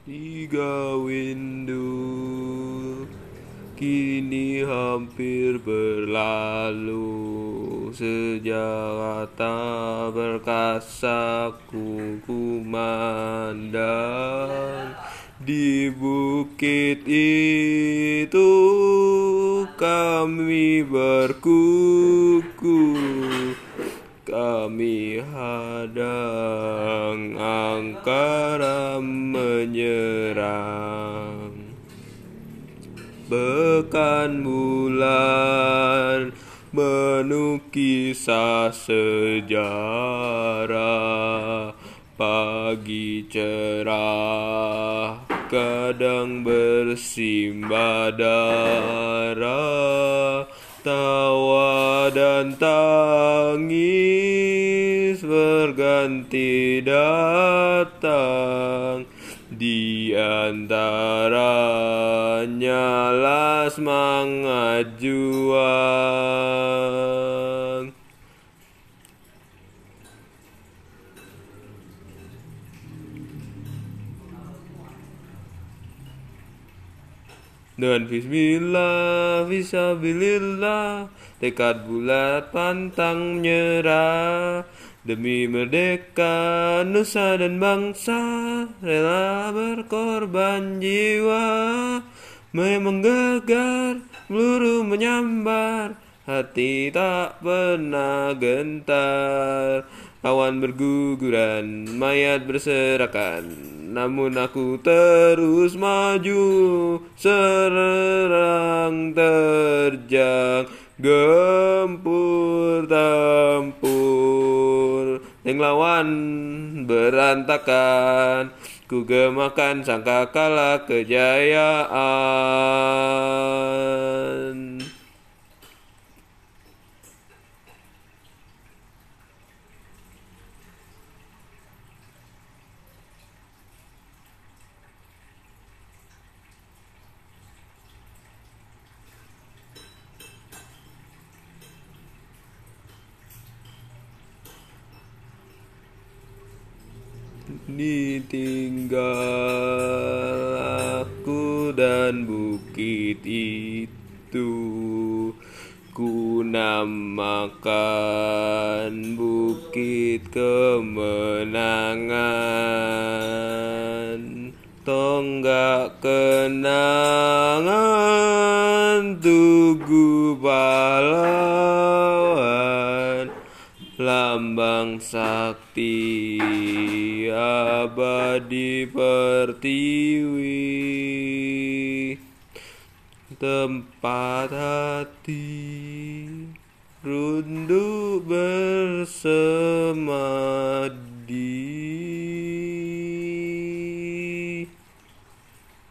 Tiga windu kini hampir berlalu. Sejak tak berkasa ku kumandang Di bukit itu. Kami berkuku kami hadang angkara menyerang. Bekan bulan menukisah sejarah. Pagi cerah kadang bersimbah darah dan tangis berganti datang. Di antaranya lah semangat juang Dengan bismillah, visabilillah Tekad bulat pantang menyerah. Demi merdeka nusa dan bangsa Rela berkorban jiwa. Memang gegar, peluru menyambar Hati tak pernah gentar. Awan berguguran, mayat berserakan Namun aku terus maju Serang terjang Gempur tempur Yang lawan berantakan Ku gemakan sangka kalah kejayaan Ditinggal aku dan bukit itu Ku namakan bukit kemenangan. Tonggak kenangan Tugu pahlawan Lambang sakti abadi pertiwi. Tempat hati runduh bersemadi